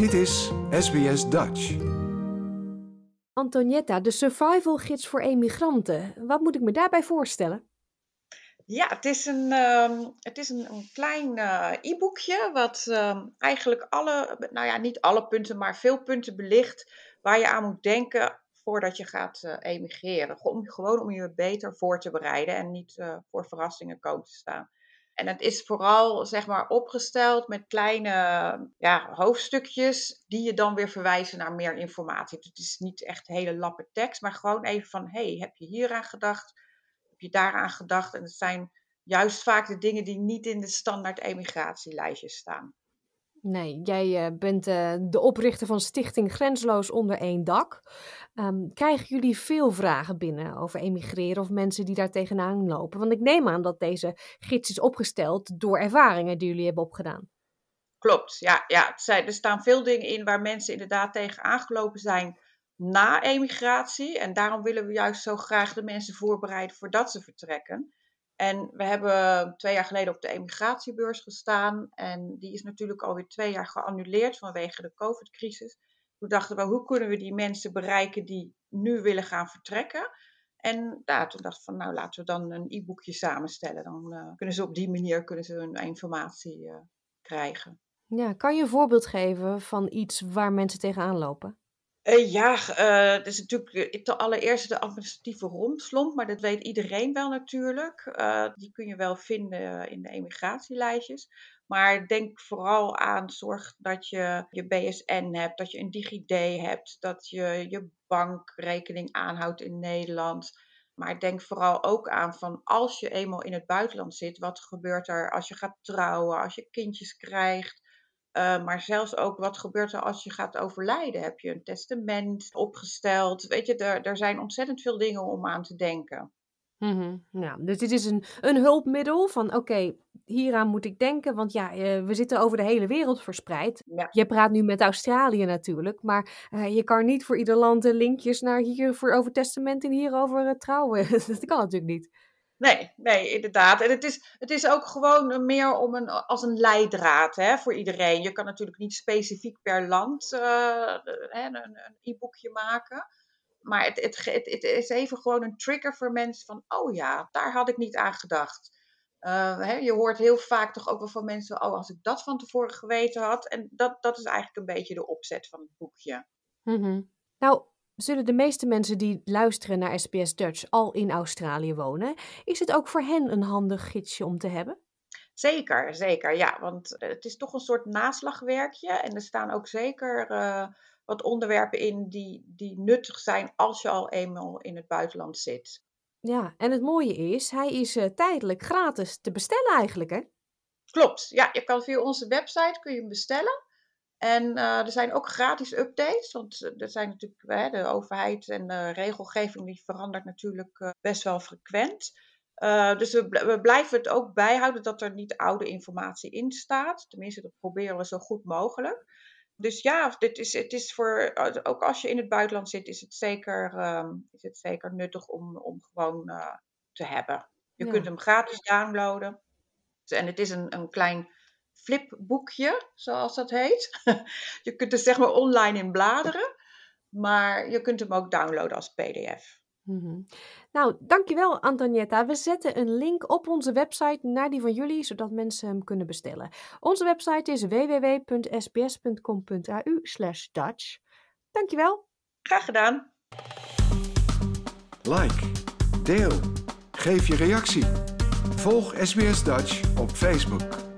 Dit is SBS Dutch. Antonietta, de survival gids voor emigranten. Wat moet ik me daarbij voorstellen? Ja, het is een, ehm, het is een, een klein eh, e-boekje wat ehm, eigenlijk alle, nou ja, niet alle punten, maar veel punten belicht waar je aan moet denken voordat je gaat eh, emigreren. Om, gewoon om je beter voor te bereiden en niet eh, voor verrassingen komen te staan. En het is vooral zeg maar opgesteld met kleine ja, hoofdstukjes die je dan weer verwijzen naar meer informatie. Het is niet echt hele lappe tekst, maar gewoon even van hey, heb je hier aan gedacht? Heb je daaraan gedacht? En het zijn juist vaak de dingen die niet in de standaard emigratielijstjes staan. Nee, jij uh, bent uh, de oprichter van Stichting Grensloos onder één dak. Um, krijgen jullie veel vragen binnen over emigreren of mensen die daar tegenaan lopen? Want ik neem aan dat deze gids is opgesteld door ervaringen die jullie hebben opgedaan. Klopt, ja. ja er staan veel dingen in waar mensen inderdaad tegen aangelopen zijn na emigratie. En daarom willen we juist zo graag de mensen voorbereiden voordat ze vertrekken. En we hebben twee jaar geleden op de emigratiebeurs gestaan. En die is natuurlijk alweer twee jaar geannuleerd vanwege de COVID-crisis. Toen dachten we, hoe kunnen we die mensen bereiken die nu willen gaan vertrekken? En ja, toen dacht ik van, nou laten we dan een e-boekje samenstellen. Dan uh, kunnen ze op die manier kunnen ze hun informatie uh, krijgen. Ja, kan je een voorbeeld geven van iets waar mensen tegenaan lopen? Uh, ja, uh, dat is natuurlijk de allereerste de administratieve romslomp, maar dat weet iedereen wel natuurlijk. Uh, die kun je wel vinden in de emigratielijstjes. Maar denk vooral aan, zorg dat je je BSN hebt, dat je een DigiD hebt, dat je je bankrekening aanhoudt in Nederland. Maar denk vooral ook aan van als je eenmaal in het buitenland zit, wat gebeurt er als je gaat trouwen, als je kindjes krijgt. Uh, maar zelfs ook wat gebeurt er als je gaat overlijden? Heb je een testament opgesteld? Weet je, er, er zijn ontzettend veel dingen om aan te denken. Mm-hmm. Ja, dus dit is een, een hulpmiddel van oké, okay, hieraan moet ik denken, want ja, uh, we zitten over de hele wereld verspreid. Ja. Je praat nu met Australië natuurlijk, maar uh, je kan niet voor ieder land linkjes naar hier voor over testament en hier over trouwen. dat kan natuurlijk niet. Nee, nee, inderdaad. En het is, het is ook gewoon meer om een, als een leidraad hè, voor iedereen. Je kan natuurlijk niet specifiek per land uh, een, e-boekje maken. Maar het, het, het, is even gewoon een trigger voor mensen van, oh ja, daar had ik niet aan gedacht. Uh, hè, je hoort heel vaak toch ook wel van mensen, oh als ik dat van tevoren geweten had. En dat, dat is eigenlijk een beetje de opzet van het boekje. Mm-hmm. Nou, Zullen de meeste mensen die luisteren naar SBS Dutch al in Australië wonen? Is het ook voor hen een handig gidsje om te hebben? Zeker, zeker. Ja, want het is toch een soort naslagwerkje. En er staan ook zeker uh, wat onderwerpen in die, die nuttig zijn als je al eenmaal in het buitenland zit. Ja, en het mooie is, hij is uh, tijdelijk gratis te bestellen eigenlijk, hè? Klopt, ja. Je kan via onze website kun je hem bestellen. En uh, er zijn ook gratis updates, want er zijn natuurlijk uh, de overheid en de regelgeving die verandert natuurlijk uh, best wel frequent. dus we, we, blijven het ook bijhouden dat er niet oude informatie in staat. Tenminste, dat proberen we zo goed mogelijk. Dus ja, dit is, het is voor, ook als je in het buitenland zit, is het zeker, is het zeker nuttig om, om gewoon te hebben. Je ja. kunt hem gratis downloaden. En het is een, een klein flipboekje, zoals dat heet. je kunt er zeg maar online in bladeren, maar je kunt hem ook downloaden als PDF. Mm-hmm. Nou, dankjewel Antonietta. We zetten een link op onze website naar die van jullie, zodat mensen hem kunnen bestellen. Onze website is www.sbs.com.au slash Dutch. Dankjewel. Graag gedaan. Like, deel, geef je reactie. Volg SBS Dutch op Facebook.